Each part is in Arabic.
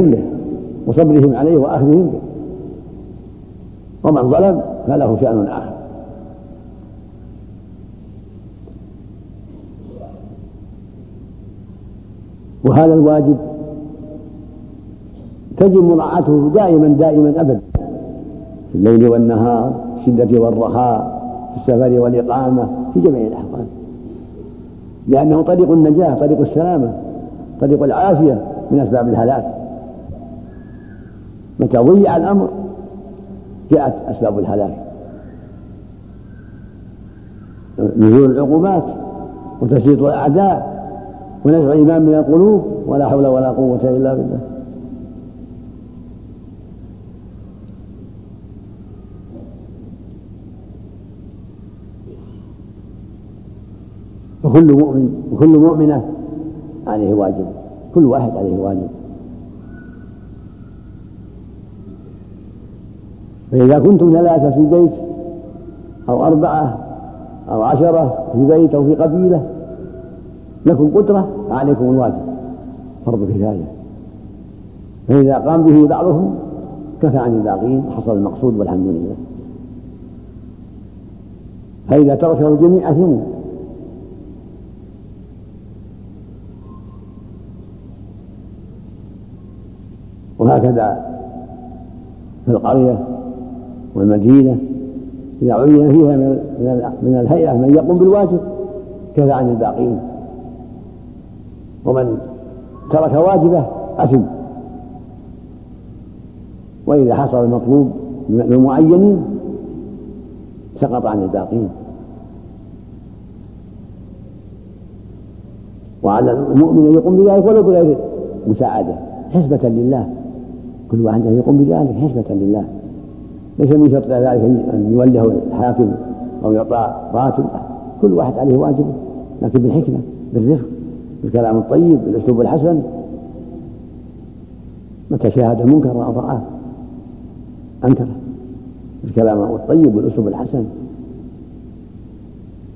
به وصبرهم عليه وأخذهم به. ومن ظلم فله شأن آخر. وهذا الواجب تجب مراعاته دائما دائما ابدا. في الليل والنهار في الشدة والرخاء في السفر والإقامة في جميع الأحوال. لأنه طريق النجاة طريق السلامة طريق العافية من أسباب الهلاك. متى ضيع الأمر جاءت أسباب الهلاك. نزول العقوبات وتسليط الأعداء ونزع الايمان من القلوب ولا حول ولا قوة إلا بالله. وكل مؤمن وكل مؤمنة عليه واجب. كل واحد عليه واجب. فإذا كنتم ثلاثة في بيت أو أربعة أو عشرة في بيت أو في قبيلة لكم قدرة فعليكم الواجب. فرض كفاية فإذا قام به بعضهم كفى عن الباقين وحصل المقصود والحمد لله. فإذا تركه الجميع أثموا وهكذا في القرية والمدينة إذا عين فيها من الهيئة من يقوم بالواجب كفى عن الباقين. ومن ترك واجبه أثم وإذا حصل المطلوب من المعينين سقط عن الباقين. وعلى المؤمن أن يقوم بذلك ولو بغير مساعدة حسبة لله. كل واحد يقوم بذلك حسبة لله. ليس من شرط ذلك أن يوله الحاكم أو يعطى راتب. كل واحد عليه واجبه لكن بالحكمة بالرفق بالكلام الطيب بالأسلوب الحسن. متى شاهد المنكر أو رآه أنكره بالكلام الطيب والأسلوب الحسن.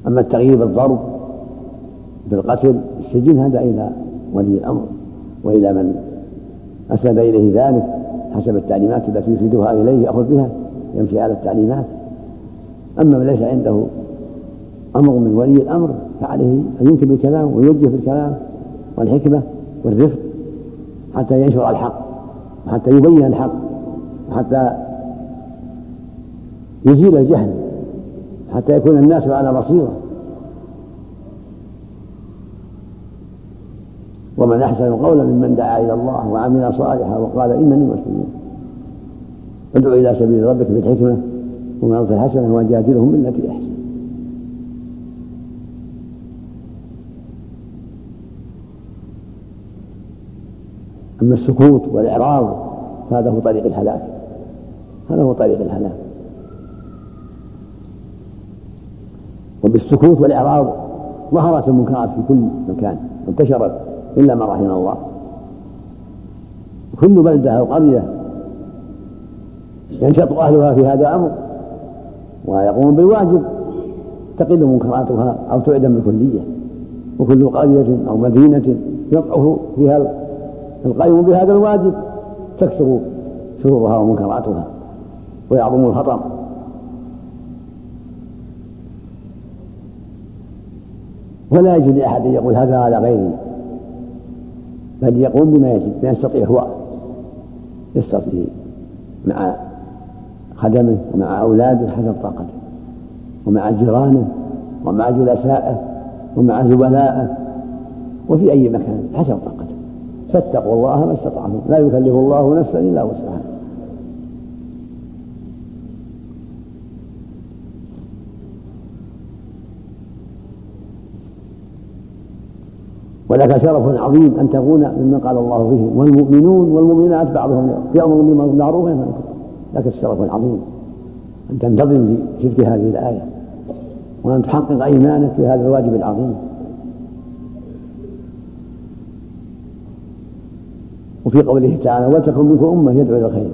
أما التغيير بالضرب بالقتل بالسجن هذا إلى ولي الأمر وإلى من أسند إليه ذلك حسب التعليمات التي يسندها إليه يأخذ بها. يمشي على التعليمات. أما من ليس عنده أمر من ولي الأمر فعليه أن ينكر بالكلام ويوجه بالكلام والحكمة والرفق حتى ينشر الحق وحتى يبين الحق وحتى يزيل الجهل حتى يكون الناس على بصيرة. ومن أحسن قولا ممن دعا إلى الله وعمل صالحا وقال إنني مسلم. ادعو إلى سبيل ربك بالحكمة وموعظه الحسنة وجادلهم بالتي أحسن. أما السكوت والإعراض فهذا هو طريق الهلاك. هذا هو طريق الهلاك. وبالسكوت والإعراض ظهرت المنكرات في كل مكان وانتشرت إلا ما رحم الله. كل بلدة أو قرية ينشط أهلها في هذا الأمر ويقومون بالواجب تقل منكراتها أو تعدم بالكلية وكل قرية أو مدينة يضعف فيها القائم بهذا الواجب تكثر شرورها ومنكراتها ويعظم الخطر. ولا يجوز لأحد أن يقول هذا على غيري بل يقوم بما يجب ما يستطيع هو يستطيع مع خدمه ومع أولاده حسب طاقته ومع جيرانه ومع جلسائه ومع زبلائه وفي أي مكان حسب طاقته. فاتقوا الله ما استطعتم. لا يكلف الله نفسا إلا وسعها. ولك شرف عظيم أن تكون ممن قال الله فيهم والمؤمنون والمؤمنات بعضهم يأمر بالمعروف وينهى عن لك الشرف العظيم أن تنتظم بشرك هذه الآية وأن تحقق إيمانك في هذا الواجب العظيم. وفي قوله تعالى ولتكن منكم أمة يدعو إلى الخير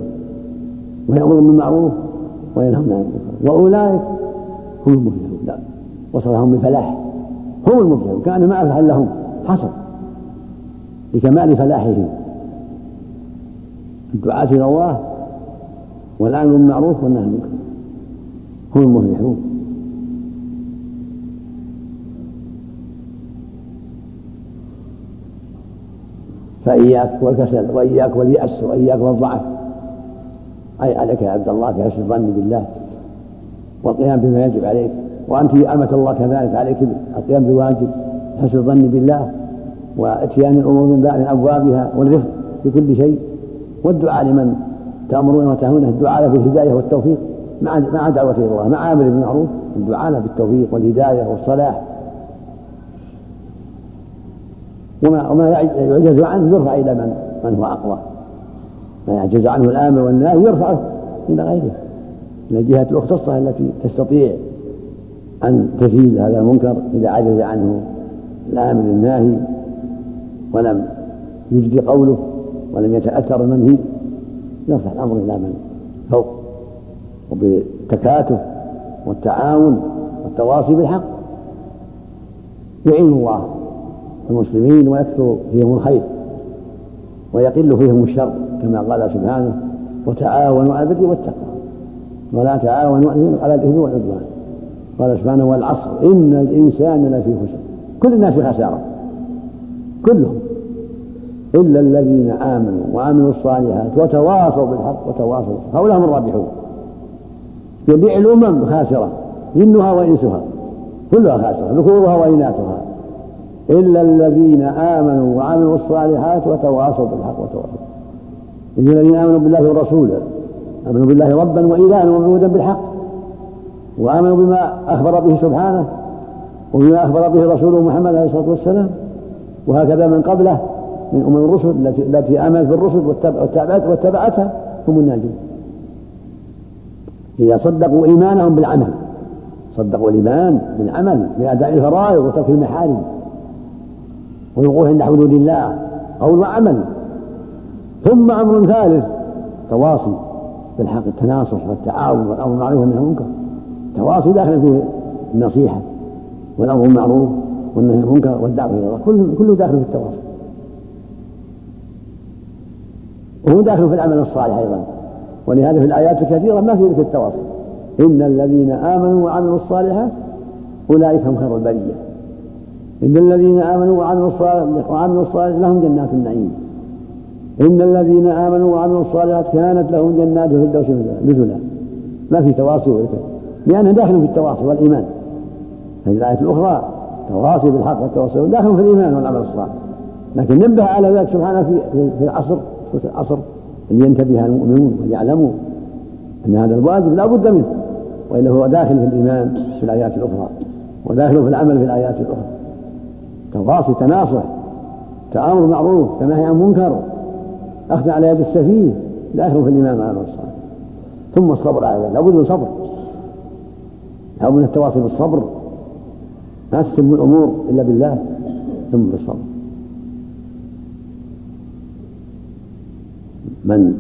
ويأمر بالمعروف وينهون عن المنكر وأولئك هم المفلحون. لا وصفهم بالفلاح هم المفلحون كأن ما أفلح لهم حصر لكمال فلاحهم. الدعاة إلى الله والآمر بالمعروف والنهي عن المنكر هم المفلحون. فإياك والكسل وإياك واليأس وإياك والضعف. أي عليك يا عبد الله بحسن الظن بالله. والقيام بما يجب عليك. وأنت أمة الله كذلك عليك القيام بواجب حسن الظن بالله. وإتيان الأمور من أبوابها والرفق في كل شيء. والدعاء لمن تأمرون وتنهونه الدعاء له بالهداية والتوفيق مع مع دعوة إلى الله مع أمر بالمعروف الدعاء له بالتوفيق والهداية والصلاح. وما وما يعجز عنه يرفع إلى من من هو أقوى. ما يعجز عنه الآمر والنهي يرفعه إلى غيره. إلى الجهة المختصه التي تستطيع أن تزيل هذا المنكر إذا عجز عنه الآمر الناهي ولم يجدي قوله ولم يتأثر المنهي. يرفع الأمر إلى من؟ فوق وبالتكاتف والتعاون والتواصي بالحق. يعين الله المسلمين ويكثر فيهم الخير ويقل فيهم الشر كما قال سبحانه وتعاونوا على البر والتقوى ولا تعاونوا على الإثم والعدوان قال سبحانه والعصر إن الإنسان لفي خسر كل الناس في خسارة. كلهم. إلا الذين آمنوا وعملوا الصالحات وتواصوا بالحق وتواصوا بالصبر هؤلاء هم الرابحون. جميع الأمم خاسرة جنها وإنسها كلها خاسرة ذكورها وإناثها. إلا الذين آمنوا وعملوا الصالحات وتواصوا بالحق وتواصوا إن الذين آمنوا بالله ورسوله آمنوا بالله ربا وإلها ومعبودا بالحق وآمنوا بما أخبر به سبحانه وبما أخبر به رسوله محمد عليه الصلاة والسلام وهكذا من قبله. من أمم الرسل التي التي آمنت بالرسل واتبعت واتبعتها هم الناجون إذا صدقوا إيمانهم بالعمل. صدقوا الإيمان بالعمل بأداء الفرائض وترك المحارم. والوقوف عند حدود الله قول وعمل. ثم أمر ثالث تواصي بالحق التناصح والتعاون والأمر بالمعروف والنهي عن المنكر. تواصي داخل في النصيحة والأمر بالمعروف والنهي عن المنكر والدعوة إلى الله. كله داخل في التواصي. وهو داخل في العمل الصالح أيضا. ولهذا في الآيات الكثيرة ما في ذكر التواصي. إن الذين آمنوا وعملوا الصالحات أولئك هم خير البرية. إن الذين آمنوا وعملوا الصالحات وعملوا الصالحات لهم جنات النعيم. إن الذين آمنوا وعملوا الصالحات كانت لهم جنات الفردوس نزلا. ما في تواصي وذكر لأنه داخل في التواصي والإيمان. هذه الآية الأخرى تواصي بالحق والتواصي داخل في الإيمان والعمل الصالح. لكن نبه على ذلك سبحانه في العصر. العصر أن ينتبه المؤمنون وليعلموا أن هذا الواجب لا بد منه وإلا هو داخل في الإيمان في الآيات الأخرى وداخل في العمل في الآيات الأخرى. تواصي تناصح تآمر معروف تنهي عن منكر أخذ على يد السفيه داخل في الإيمان مع الصالح ثم الصبر على ذلك لابد من صبر. لابد من التواصي بالصبر. ما تتم الأمور إلا بالله ثم بالصبر. من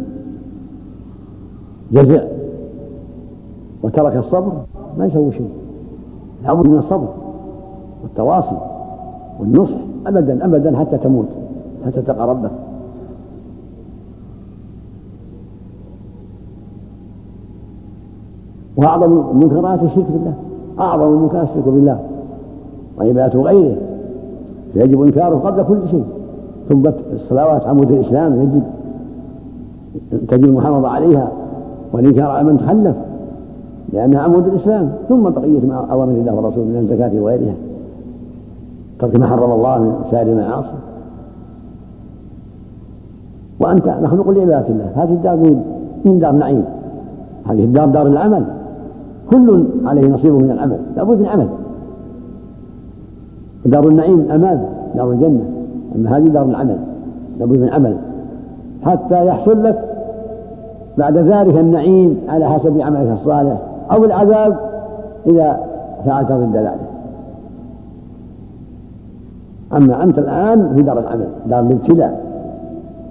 جزع وترك الصبر ما يسوي شيء. لابد من الصبر والتواصي والنصح ابدا ابدا حتى تموت حتى تلقى ربك. وأعظم المنكرات الشرك بالله أعظم المنكرات الشرك بالله. وعباده غيره فيجب إنكاره قبل كل شيء. ثم الصلوات عمود الإسلام يجب تجب المحافظة عليها والإنكار على من تخلف لأنها عمود الإسلام ثم بقية أوامر الله ورسوله من الزكاة وغيرها. ترك ما حرم الله من سائر المعاصي. وأنت مخلوق لعبادة الله هذه الدار من دار نعيم هذه الدار دار العمل. كل عليه نصيب من العمل لابد من عمل. دار النعيم أمان دار الجنة أما هذه دار العمل لابد من عمل. حتى يحصل لك بعد ذلك النعيم على حسب عملك الصالح أو العذاب إذا فعلت ضد ذلك. أما أنت الآن في دار العمل دار الابتلاء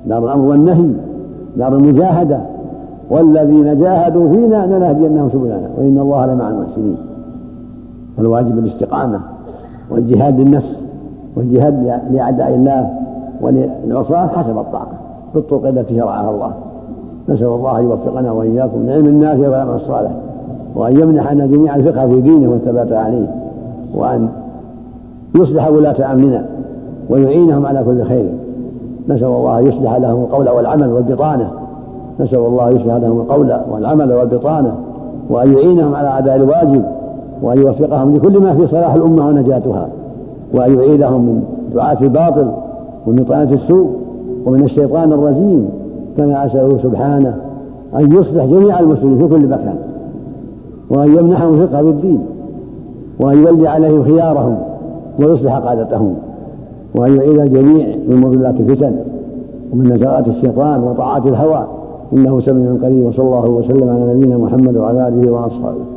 دار الأمر والنهي دار المجاهدة والذين جاهدوا فينا لنهدينهم سبلنا وإن الله لمع المحسنين. فالواجب الاستقامة والجهاد للنفس والجهاد لأعداء الله وللعصاة حسب الطاقة بالطرق التي شرعها الله. نسأل الله أن يوفقنا وإياكم من علم النافع والعمل الصالح وأن يمنحنا جميعا الفقه في دينه والثبات عليه وأن يصلح ولاة أمننا ويعينهم على كل خير. نسأل الله أن يصلح لهم القول والعمل والبطانة. نسأل الله أن يصلح لهم القول والعمل والبطانة وأن يعينهم على أداء الواجب وأن يوفقهم لكل ما في صلاح الأمة ونجاتها وأن يعيدهم من دعاة الباطل ومن طعنة السوء ومن الشيطان الرجيم. كما أسأله سبحانه أن يصلح جميع المسلمين في كل مكان وأن يمنحهم فقه بالدين وأن يولي عليهم خيارهم ويصلح قادتهم وأن يعيد الجميع من مضلات الفتن ومن نزغات الشيطان وطاعات الهوى. إنه سميع قريب وصلى الله وسلم على نبينا محمد وعلى آله وأصحابه.